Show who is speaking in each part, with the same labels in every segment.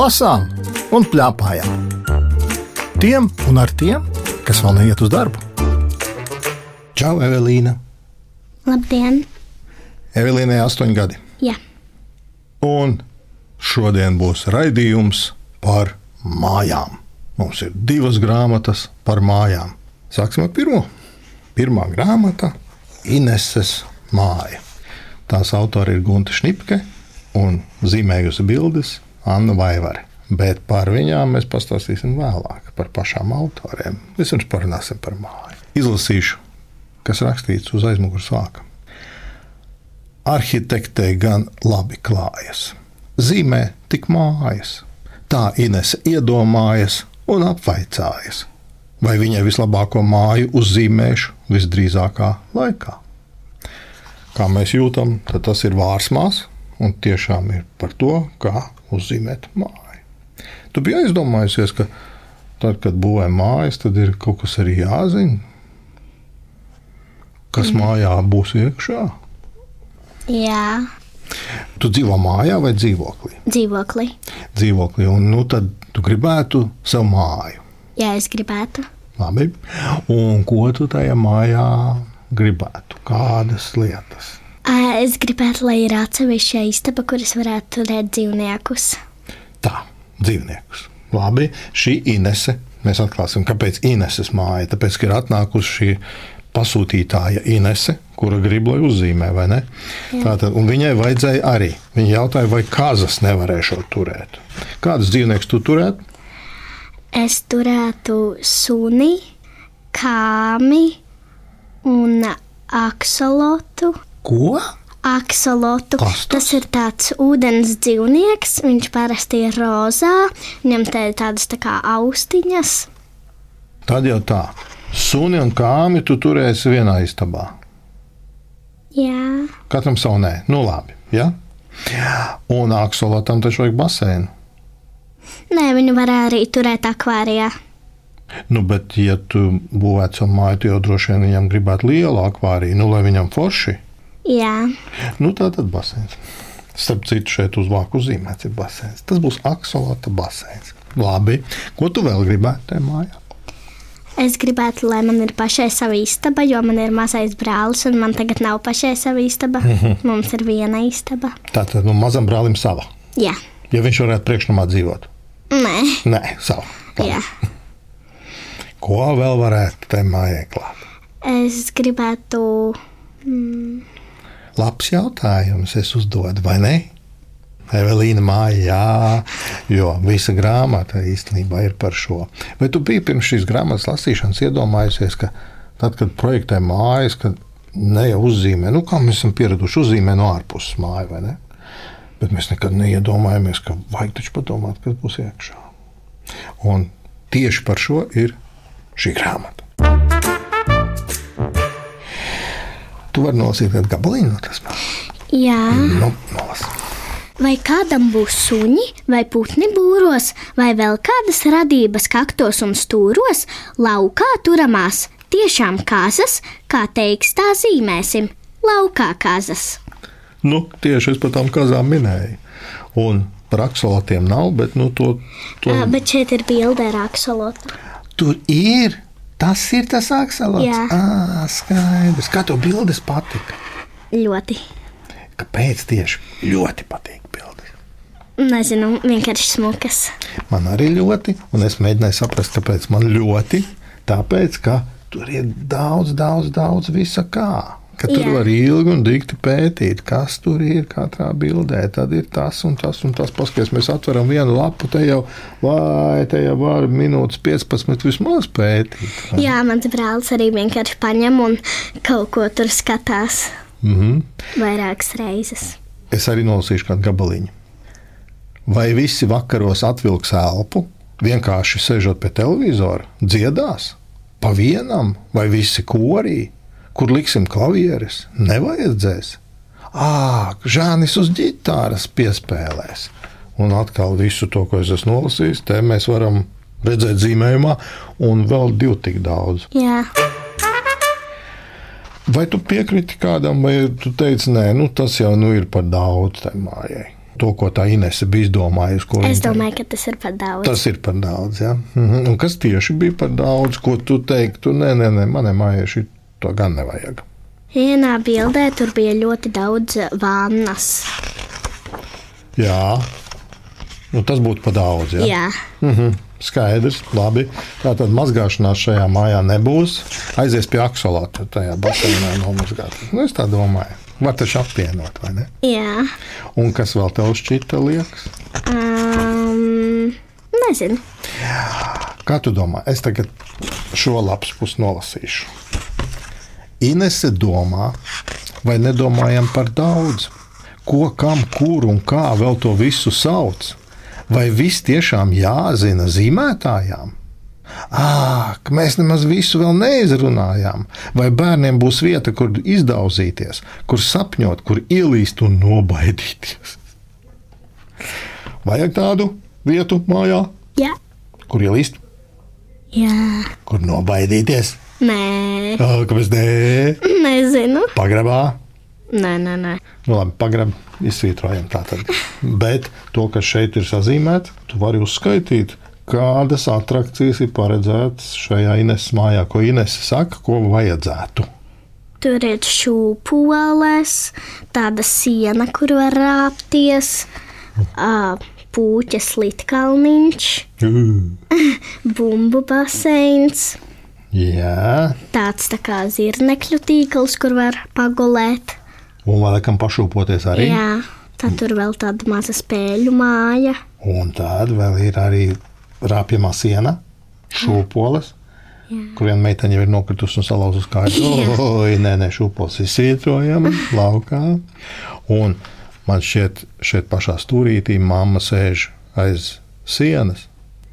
Speaker 1: lasām un plēpājām. Tiem un ar tiem, kas vēl neiet uz darbu.
Speaker 2: Čau, Evelīna!
Speaker 3: Labdien!
Speaker 2: Evelīnai astoņi gadi.
Speaker 3: Jā,
Speaker 2: Un šodien būs raidījums par mājām. Mums ir divas grāmatas par mājām. Sāksim ar pirmo. Pirmā grāmata - Ineses māja. Tās autori ir Gunte Šnipke un zīmējusi bildes Anna Vaivare. Bet par viņām mēs pastāstīsim vēlāk, par pašām autoriem. Vispirms parunāsim par māju. Izlasīšu, kas rakstīts uz aizmugures vāka. Arhitektei gan labi klājas. Zīmē tik mājas. Tā Inese iedomājas un apvaicājas, vai viņai vislabāko māju uzzīmēšu visdrīzākā laikā. Kā mēs jūtam, tas ir vārsmās un tiešām ir par to, kā uzzīmēt māju. Tu biji aizdomājusies, ka tad, kad būvē mājas, tad ir kaut kas arī jāzina. Kas mājā būs iekšā?
Speaker 3: jā.
Speaker 2: Tu dzīvo mājā vai dzīvoklī?
Speaker 3: dzīvoklī.
Speaker 2: Dzīvoklī, un nu, tad tu gribētu savu māju.
Speaker 3: Jā, es gribētu.
Speaker 2: Labi. Un ko tu tajā mājā gribētu? Kādas lietas?
Speaker 3: Es gribētu, lai ir atsevišķa istaba, kur es varētu turēt dzīvniekus.
Speaker 2: Tā, dzīvniekus. Labi, šī Inese. Mēs atklāsim, kāpēc Ineses māja. Tāpēc, ka ir atnākusi šī pasūtītāja Inese, kura grib, lai uzzīmē, vai ne? Tātad, un viņai vajadzēja arī. Viņa jautāja, vai kazas nevarēšot turēt. Kādus dzīvniekus tu turētu?
Speaker 3: Es turētu suni, kāmi un aksolotu.
Speaker 2: Ko?
Speaker 3: Aksolotu.
Speaker 2: Tas?
Speaker 3: tas ir tāds ūdens dzīvnieks. Viņš parasti ir rozā. Viņam te ir tādas tā kā austiņas.
Speaker 2: Tad jau tā. Suni un kāmi tu turēsi vienā istabā.
Speaker 3: Jā,
Speaker 2: Katram savu nē, nu labi. Ja? Un aksolotam taču vajag basēnu.
Speaker 3: Nē, viņu var arī turēt akvārijā.
Speaker 2: Nu, bet, ja tu būvētu savu māju, tad jau droši vien viņam gribētu lielu akvāriju, nu, lai viņam forši.
Speaker 3: Jā,
Speaker 2: Nu, tā tad basēns. Starp citu, šeit uz vāku zīmēts ir basēns. Tas būs aksolota basēns. Labi. Ko tu vēl gribētu tajā mājā?
Speaker 3: es gribētu, lai man ir pašai sava istaba, jo man ir mazais brālis, un man tagad nav pašai sava istaba. Mums ir viena istaba.
Speaker 2: Tā tad nu, mazam brālim sava.
Speaker 3: Jā,
Speaker 2: Ja viņš varētu priekšnamā dzīvot.
Speaker 3: nē,
Speaker 2: Nē, sava.
Speaker 3: Jā.
Speaker 2: Ko vēl varētu tajā mājā klāt?
Speaker 3: Es gribētu.
Speaker 2: Labs jautājums, es uzdodu, vai ne? Evelīna māja, jā, jo visa grāmata īstenībā ir par šo. Vai tu biji pirms šīs grāmatas lasīšanas iedomājusies, ka tad, kad projektē mājas, kad ne jau uzzīmē, nu kā mēs esam pieraduši, uzzīmē no ārpuses māju, vai ne? Bet mēs nekad neiedomājamies, ka vajag taču padomāt, kas būs iekšā. Un tieši par šo ir šī grāmata. Tu vari nolasīt kādu gabaliņu no tas.
Speaker 3: Jā,
Speaker 2: Nu, nolas.
Speaker 3: vai kādam būs suņi, vai putni būros, vai vēl kādas radības kaktos un stūros, laukā turamās, tiešām kazas, kā teiks, tā zīmēsim, laukā kazas.
Speaker 2: Nu, tieši es par tām kazām minēju. Un par aksolotiem nav, bet nu, to, to...
Speaker 3: Jā, bet šeit ir bilde ar aksolotu.
Speaker 2: tur ir. Tas ir tas aksolots.
Speaker 3: Jā.
Speaker 2: À, skaidrs. Kā tev bildes patika?
Speaker 3: Ļoti.
Speaker 2: Kāpēc tieši ļoti patīk bildes?
Speaker 3: Nezinu, vienkārši smukas.
Speaker 2: Man arī ļoti, un es mēģināju saprast, kāpēc man ļoti. Tāpēc, ka tur ir daudz, daudz, daudz visa kā. Ka tur
Speaker 3: Jā.
Speaker 2: var ilgi un dikti pētīt, kas tur ir katrā bildē. Tad ir tas un tas un tas. Paskaties, mēs atveram vienu lapu, te jau, vai te jau var minūtes 15 vismaz pētīt.
Speaker 3: Jā, mans brālis arī vienkārši paņem un kaut ko tur skatās
Speaker 2: Mhm.
Speaker 3: vairākas reizes.
Speaker 2: Es arī nolasīšu kādu gabaliņu. Vai visi vakaros atvilks elpu, vienkārši sēžot pie televizora, dziedās pa vienam, vai visi korī, kur liksim klavieres, nevajadzēs. Ā, Žānis uz ģitāras piespēlēs. Un atkal visu to, ko es esmu nolasījis, te mēs varam redzēt zīmējumā, un vēl divu tik daudz.
Speaker 3: Jā,
Speaker 2: Vai tu piekriti kādam, vai tu teici, nē, nu, tas jau nu ir par daudz tai mājai? to, ko tā Inese bija izdomājusi.
Speaker 3: Es domāju, ka tas ir par daudz.
Speaker 2: Tas ir par daudz. Ja? Mhm. Un kas tieši bija par daudz, ko tu teiktu? Nē, nē, nē manai mājai šī to gan nevajag.
Speaker 3: Vienā bildē tur bija ļoti daudz vannas.
Speaker 2: Jā, nu, tas būtu par daudz. Ja?
Speaker 3: Jā,
Speaker 2: Mhm. Skaidrs, labi. Tā tad mazgāšanās šajā mājā nebūs. Aizies pie aksolāta, tajā basēnā nomazgāt. Nu, es tā domāju. Var taču apvienot, vai ne?
Speaker 3: jā.
Speaker 2: Un kas vēl tev šķita liekas?
Speaker 3: Um, nezinu.
Speaker 2: Kā tu domā? Es tagad šo lapas pusi nolasīšu. Inese domā, vai nedomājam par daudz? Ko, kam, kur un kā vēl to visu sauc? Vai viss tiešām jāzina zīmētājām? Āk, mēs nemaz visu vēl neizrunājām. Vai bērniem būs vieta, kur izdauzīties, kur sapņot, kur ielīst un nobaidīties? Vajag tādu vietu mājā,
Speaker 3: Jā,
Speaker 2: kur ielīst,
Speaker 3: jā.
Speaker 2: kur nobaidīties.
Speaker 3: Nē,
Speaker 2: Ā, Kāpēc ne?
Speaker 3: nezinu.
Speaker 2: Pagrabā.
Speaker 3: Nē, nē, nē.
Speaker 2: Nu, labi, pagrabā izsvītrojam tātad. Bet to, kas šeit ir sazīmēts, tu vari uzskaitīt, kādas attrakcijas ir paredzētas šajā Ineses mājā, ko Inese saka, ko vajadzētu.
Speaker 3: Tur ir šūpoles, tāda siena, kur var rāpties, ā, puķes litkalniņš, bumbu baseins,
Speaker 2: Jā,
Speaker 3: tāds tā kā zirnekļu tīkls, kur var pagulēt.
Speaker 2: un vēl kam pašūpoties arī.
Speaker 3: Jā, tad tur vēl tāda maza spēļu māja.
Speaker 2: Un tad vēl ir arī rāpjamā siena, šūpoles. Kur viena meitene jau ir nokritusi un salauzusi kāju. Oi, nē, nē, šūpoles ir svietrojama laukā. Un man šķiet, šeit pašā stūrītī mamma sēž aiz sienas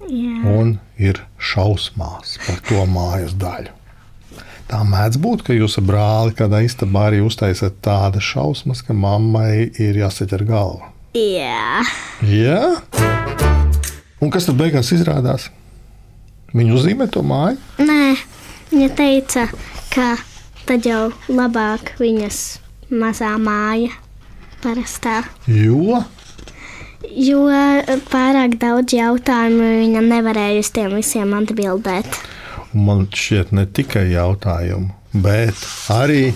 Speaker 3: Jā,
Speaker 2: un ir šausmās par to mājas daļu. Tā mēdz būt, ka jūs ar brāli kādā istabā arī uztaisat tādas šausmas, ka mammai ir jāsaķer galva.
Speaker 3: Jā.
Speaker 2: Jā? Un kas tad beigās izrādās? Viņa uzzīmē to māju.
Speaker 3: Nē, viņa teica, ka tad jau labāk viņas mazā māja parastā.
Speaker 2: Jo
Speaker 3: Jo pārāk daudz jautājumu viņa nevarēja uz tiem visiem atbildēt.
Speaker 2: man šķiet ne tikai jautājumu, bet arī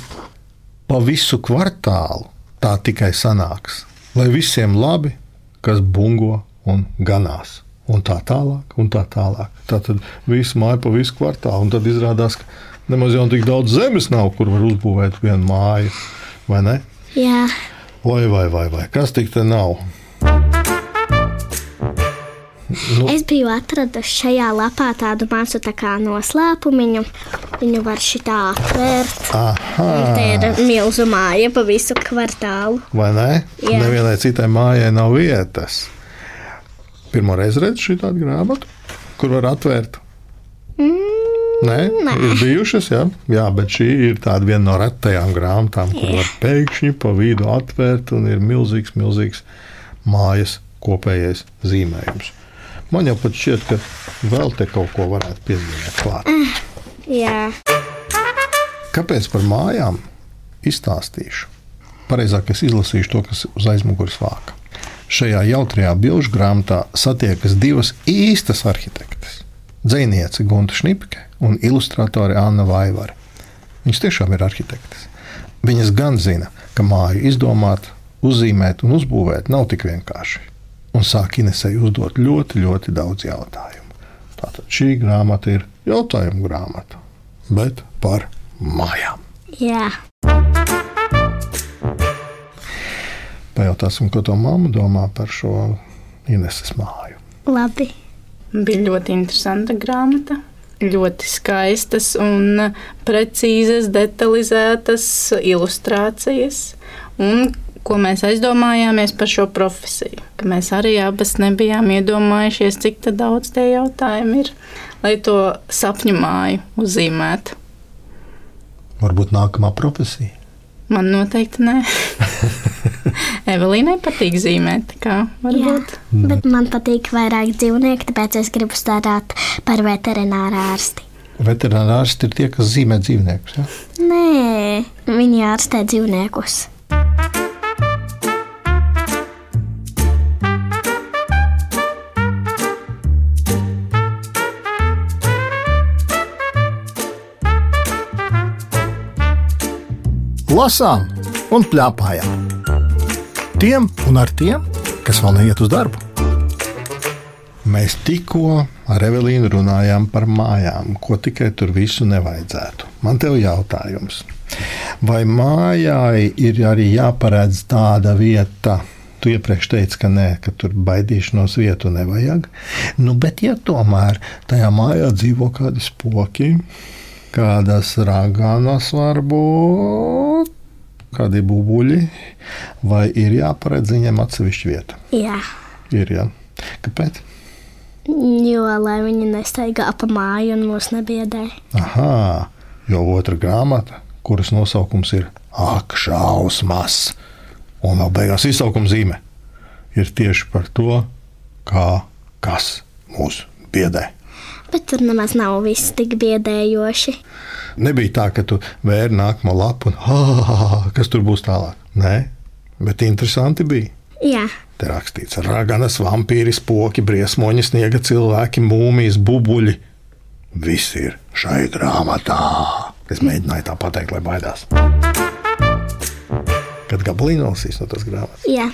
Speaker 2: pa visu kvartālu tā tikai sanāks. Lai visiem labi, kas bungo un ganās. Un tā tālāk, un tā tālāk. Tā tad viss māja pa visu kvartālu. Un tad izrādās, ka nemaz jau tik daudz zemes nav, kur var uzbūvēt vienu māju. Vai ne?
Speaker 3: Jā,
Speaker 2: Vai, vai, vai, vai. kas tik te nav? Nu.
Speaker 3: es biju atradusi šajā lapā tādu mazu tā noslēpumu. Viņu var šitā atvērt.
Speaker 2: Aha!
Speaker 3: Te ir milzu māja pa visu kvartālu.
Speaker 2: Vai ne?
Speaker 3: Jā.
Speaker 2: Nevienai citai mājai nav vietas. Pirmā reize redzu šī tādu grāmatu, kur var atvērt.
Speaker 3: Mm,
Speaker 2: Nē,
Speaker 3: Nē.
Speaker 2: ir bijušas, jā. jā, bet šī ir tāda viena no retajām grāmatām, kur var pēkšņi pa vidu atvērt un ir milzīgs, milzīgs mājas kopējais zīmējums. Man jau pat šķiet, ka vēl te kaut ko varētu piezīmēt klāt.
Speaker 3: jā,
Speaker 2: Kāpēc par mājām izstāstīšu? Pareizāk es izlasīšu to, kas uz aizmugures vāka. Šajā jautrajā bilžu grāmatā satiekas divas īstas arhitektes. Dzēniece Gunta Šnipke un ilustratore Anna Vaivara. Viņas tiešām ir arhitektes. Viņas gan zina, ka māju izdomāt, uzzīmēt un uzbūvēt nav tik vienkārši. Un sāk Inesai uzdot ļoti, ļoti daudz jautājumu. Tātad šī grāmata ir jautājumu grāmata, bet par mājām.
Speaker 3: jā.
Speaker 2: Pajautāsim, ko to mamma domā par šo Ineses māju.
Speaker 3: Labi.
Speaker 4: Bija ļoti interesanta grāmata. Ļoti skaistas un precīzas, detalizētas ilustrācijas. Un ko mēs aizdomājāmies par šo profesiju? Ka mēs arī abas nebijām iedomājušies, cik tad daudz tie jautājumi ir, lai to sapņu māju uzzīmētu.
Speaker 2: Varbūt nākamā profesija.
Speaker 4: Man noteikti nē. Evelīnai patīk zīmēt, kā varbūt.
Speaker 3: Jā, bet man patīk vairāk dzīvnieki, tāpēc es gribu strādāt par veterināru ārsti.
Speaker 2: Veterinārārsti ir tie, kas zīmē dzīvniekus. Ja?
Speaker 3: Nē, viņi ārstē dzīvniekus.
Speaker 1: Lasām un plēpājām. Tiem un ar tiem, kas vēl neiet uz darbu.
Speaker 2: Mēs tikko ar Evelīnu runājām par mājām, ko tikai tur visu nevajadzētu. Man te ir jautājums, vai mājai ir arī jāparedz tāda vieta? Tu iepriekš teici, ka nē, ka tur baidīšanos vietu nevajag. Nu, bet, ja tomēr tajā mājā dzīvo kādi spoki, kādas raganas varbūt, kādi bubuļi, vai ir jāparedz viņiem atsevišķa vieta?
Speaker 3: Jā,
Speaker 2: Ir, jā. Kāpēc?
Speaker 3: jo lai viņi nestaigā pa māju un mūs nebiedē.
Speaker 2: Aha, jo otra grāmata, kuras nosaukums ir Ak, šausmas, un vēl beigās izsaukuma zīme, ir tieši par to, kā kas mūs biedē.
Speaker 3: Bet tur nemaz nav viss tik biedējoši.
Speaker 2: Nebija tā, ka tu vēri nākamo lapu un ah, kas tur būs tālāk. Nē, bet interesanti bija.
Speaker 3: Jā,
Speaker 2: Te rakstīts, raganas, vampīri, spoki, briesmoņi, sniega cilvēki, mūmijas, bubuļi. Viss ir šai grāmatā. Es mēģināju tā pateikt, lai baidās. Kad gabalīgi nolasīs no tās grāmatas.
Speaker 3: jā.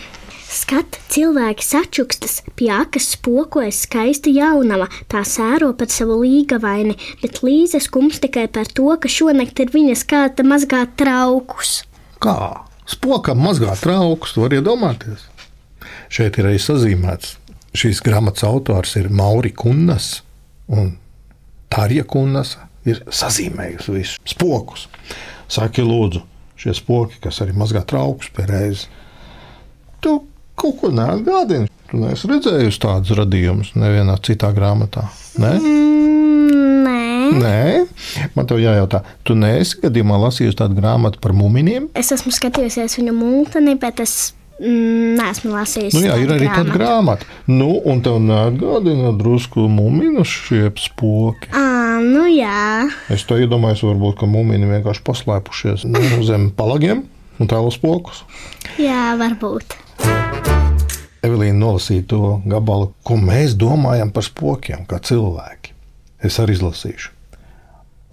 Speaker 3: Skat, cilvēki sačukstas, pie akas spokojas skaista jaunava, tā sēro par savu līgavaini, bet Līza skums tikai par to, ka šonakt ir viņas kāda mazgāt traukus.
Speaker 2: Kā? Spokam mazgāt traukus, to var iedomāties. Šeit ir arī sazīmēts. Šīs grāmatas autors ir Mauri Kunnas, un Tārija Kunnas ir sazīmējusi visus spokus. Saki, lūdzu, šie spoki, kas arī mazgā traukus. Tu kaut ko neatgādini. Tu neesi redzējusi tādus radījumus nevienā citā grāmatā. Ne?
Speaker 3: Mm, nē,
Speaker 2: Nē, man te jājautā, tu neesi gadījumā lasījusi tādu grāmatu par muminiem?
Speaker 3: es esmu skatījusies viņu mūteni, bet es mm, neesmu lasījusi.
Speaker 2: Nu, jā, ir arī tāda grāmata. Nu, un tev neatgādina drusku mumiju šie spoki.
Speaker 3: Ā, nu jā,
Speaker 2: Es to iedomājos, varbūt, ka mumini vienkārši paslēpušies nu, zem palagiem un tēlo spokus.
Speaker 3: jā, varbūt.
Speaker 2: Evelīna nolasīja to gabalu, ko mēs domājam par spokiem, kā cilvēki. Es arī izlasīšu.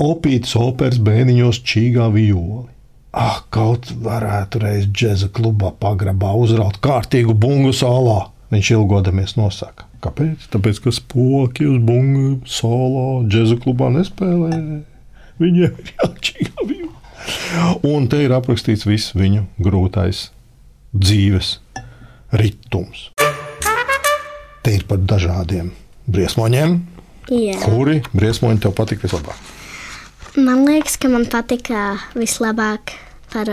Speaker 2: Opīts operas bēniņos čīgā violi. Ah, kaut varētu reiz džēza klubā pagrabā uzraut kārtīgu bungu salā. Viņš ilgodamies nosaka. Kāpēc? Tāpēc, ka spoki uz bungu solo džēza klubā nespēlē. Viņiem ir jāčīgā violi. Un te ir aprakstīts viss viņu grūtais dzīves ritms. Te ir par dažādiem briesmoņiem.
Speaker 3: Jā.
Speaker 2: Kuri briesmoņi tev patīk vislabāk?
Speaker 3: Man liekas, ka man patika vislabāk par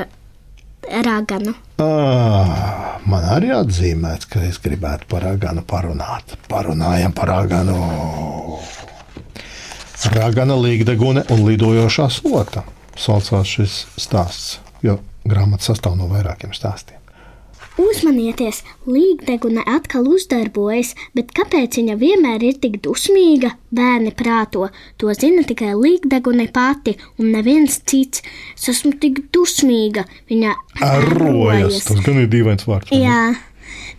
Speaker 3: raganu.
Speaker 2: Ah, man arī atzīmēts, ka es gribētu par raganu parunāt. Parunājam par raganu. Ragana līgdegune un lidojošā slota saucās šis stāsts, jo grāmata sastāv no vairākiem stāstiem.
Speaker 3: Uzmanieties, līgdegune atkal uzdarbojas, bet kāpēc viņa vienmēr ir tik dusmīga? Bērni prāto, to zina tikai līgdegune pati un neviens cits. Es esmu tik dusmīga, viņa
Speaker 2: Arrojas, tas gan ir dīvains vārds. vai ne?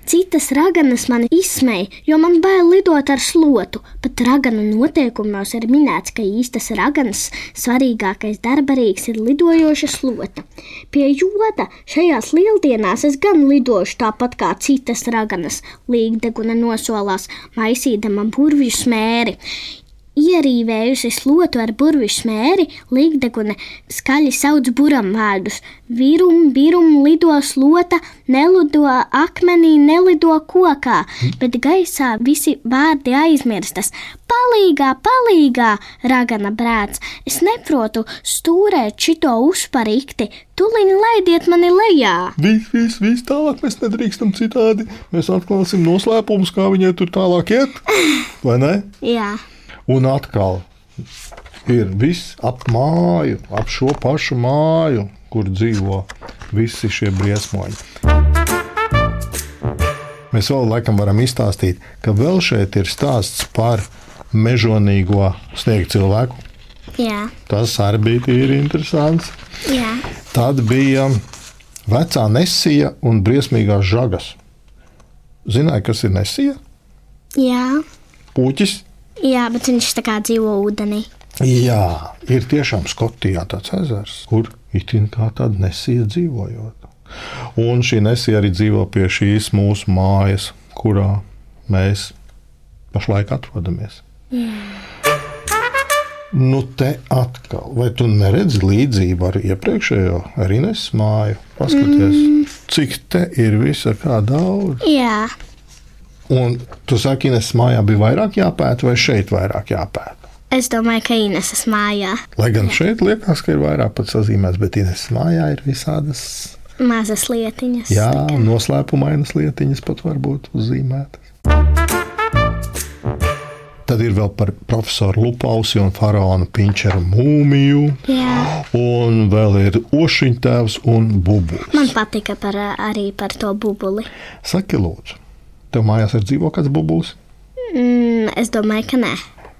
Speaker 3: Citas raganas mani izsmeja, jo man bail lidot ar slotu. Pat raganu noteikumos ir minēts, ka īstas raganas svarīgākais darbarīgs ir lidojoša slota. Pie joda šajās lieldienās es gan lidošu tāpat kā citas raganas, līgdeguna nosolās, maisīdama burvju smēri. Ierīvējusi slotu ar burbuļu smēri, līgdegune skaļi sauc buram vārdus. Virum, virum, lido slota, nelido akmenī, nelido kokā, bet gaisā visi vārdi aizmirstas. Palīgā, palīgā, ragana brāts, es neprotu stūrēt šito uzparikti, tuliņ laidiet mani lejā.
Speaker 2: Viss, viss, viss tālāk mēs nedrīkstam citādi. Mēs atklāsim noslēpumus, kā viņai tur tālāk iet. Vai ne?
Speaker 3: Jā,
Speaker 2: Un atkal ir viss ap māju, ap šo pašu māju, kur dzīvo visi šie briesmoņi. Mēs vēl laikam varam izstāstīt, ka vēl šeit ir stāsts par mežonīgo sniegu cilvēku.
Speaker 3: jā,
Speaker 2: Tas arī bija interesants.
Speaker 3: jā.
Speaker 2: Tad bija vecā nesija un briesmīgās žagas. Zināja, kas ir nesija?
Speaker 3: jā.
Speaker 2: Puķis.
Speaker 3: Jā, bet viņš tā kā dzīvo ūdenī.
Speaker 2: Jā, ir tiešām Skotijā tāds ezers, kur itin kā tāda nesija dzīvojot. Un šī nesija arī dzīvo pie šīs mūsu mājas, kurā mēs pašlaik atrodamies. Mm. Nu, te atkal, vai tu neredzi līdzību ar iepriekšējo Rīgas māju? Paskaties, mm. cik te ir visa kā daudz.
Speaker 3: Jā.
Speaker 2: Un tu saki, Ines mājā bija vairāk jāpēta, vai šeit vairāk jāpēta?
Speaker 3: Es domāju, ka Ineses mājā.
Speaker 2: Lai gan šeit liekas, ka ir vairāk pat sazīmēts, bet Ines mājā ir visādas
Speaker 3: mazas lietiņas.
Speaker 2: Jā, noslēpumainas lietiņas pat var būt uzzīmētas. Tad ir vēl par profesoru Lupausi un faraona Pinčera mūmiju.
Speaker 3: Jā.
Speaker 2: Un vēl ir ošiņtēvs un bubulis.
Speaker 3: Man patika par, arī par to bubuli.
Speaker 2: Saki, lūdzu, tev mājās ir dzīvo kāds bubulis?
Speaker 3: Mm, es domāju, ka nē.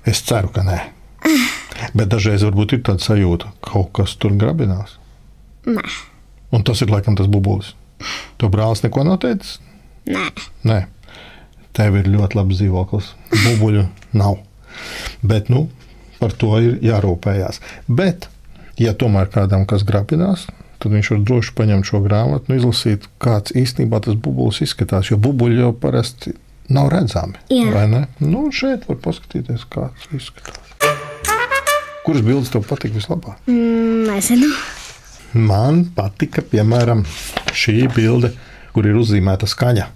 Speaker 2: Es ceru, ka nē. Bet dažreiz varbūt ir tāda sajūta, ka kaut kas tur grabinās.
Speaker 3: Nē.
Speaker 2: Un tas ir laikam tas bubulis. To brālis neko nav teicis?
Speaker 3: Nē.
Speaker 2: Nē. Tev ir ļoti labs dzīvoklis. Bubuļu nav. Bet nu, par to ir jārūpējās. Bet, ja tomēr kādam kas grabinās, tad viņš var droši paņemt šo grāmatu un izlasīt, kāds īstenībā tas bubulis izskatās. Jo bubuļi jau parasti nav redzami.
Speaker 3: Jā.
Speaker 2: Nu, šeit var paskatīties, kāds izskatās. Kuras bildes tev patīk vislabāk?
Speaker 3: Mm, nezinu.
Speaker 2: Man patika, piemēram, šī bilde, kur ir uzzīmēta skaņa.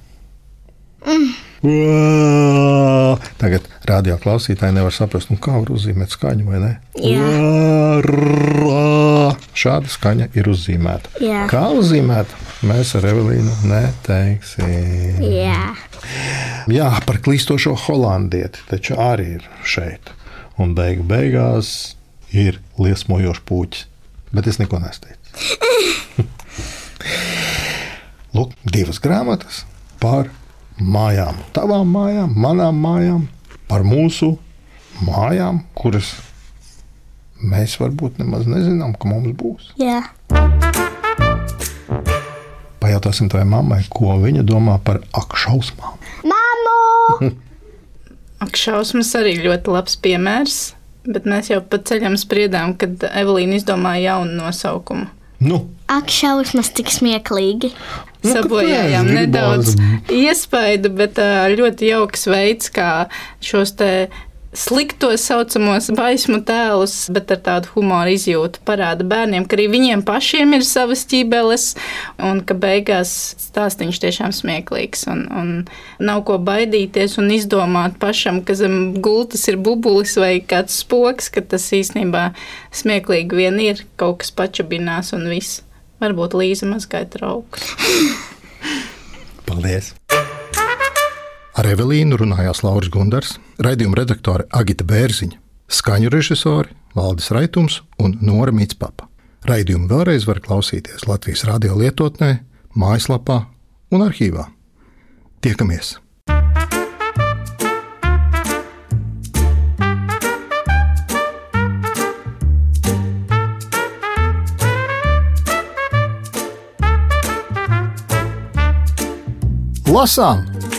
Speaker 2: Mm. Uā! Tagad radio klausītāji nevar saprast, nu, kā var uzzīmēt skaņu, vai ne? Uā! Šāda skaņa ir uzzīmēta.
Speaker 3: Jā.
Speaker 2: Kā uzzīmēta? Mēs ar Evelīnu neteiksim.
Speaker 3: Jā.
Speaker 2: Jā, par klīstošo holandieti taču arī ir šeit. Un beigu beigās ir liesmojošs puķis. Bet es neko nesteicu. Lūk, divas grāmatas par mājām, tavām mājām, manām mājām, par mūsu mājām, kuras mēs varbūt nemaz nezinām, ka mums būs.
Speaker 3: Jā.
Speaker 2: Pajautāsim tavai mammai, ko viņa domā par akšausmām.
Speaker 3: Māmu!
Speaker 4: Ak, šausmas arī ļoti labs piemērs, bet mēs jau pa ceļam spriedām, kad Evelīna izdomāja jaunu nosaukumu.
Speaker 2: Nu,
Speaker 3: Ak, šausmas, cik smieklīgi.
Speaker 2: Nu,
Speaker 4: Sabojājām nedaudz iespaidu, bet ļoti jauks veids, kā šos te sliktos saucamos baismu tēlus, bet ar tādu humoru izjūtu parāda bērniem, ka arī viņiem pašiem ir savas ķībeles, un ka beigās stāstīns tiešām smieklīgs. Un, un nav ko baidīties un izdomāt pašam, ka zem gultas ir bubulis vai kāds spoks, ka tas īstenībā smieklīgi vien ir, kaut kas pačabinās un viss. Varbūt Līza mazgāja traukus.
Speaker 2: Paldies! Ar Evelīnu runājās Lauris Gundars, raidījuma redaktore Agita Bērziņa, skaņu režisori Valdis Raitums un Nora Mitspapa. Raidījumu vēlreiz var klausīties Latvijas radio lietotnē, mājaslapā un arhīvā. Tiekamies!
Speaker 1: Lasām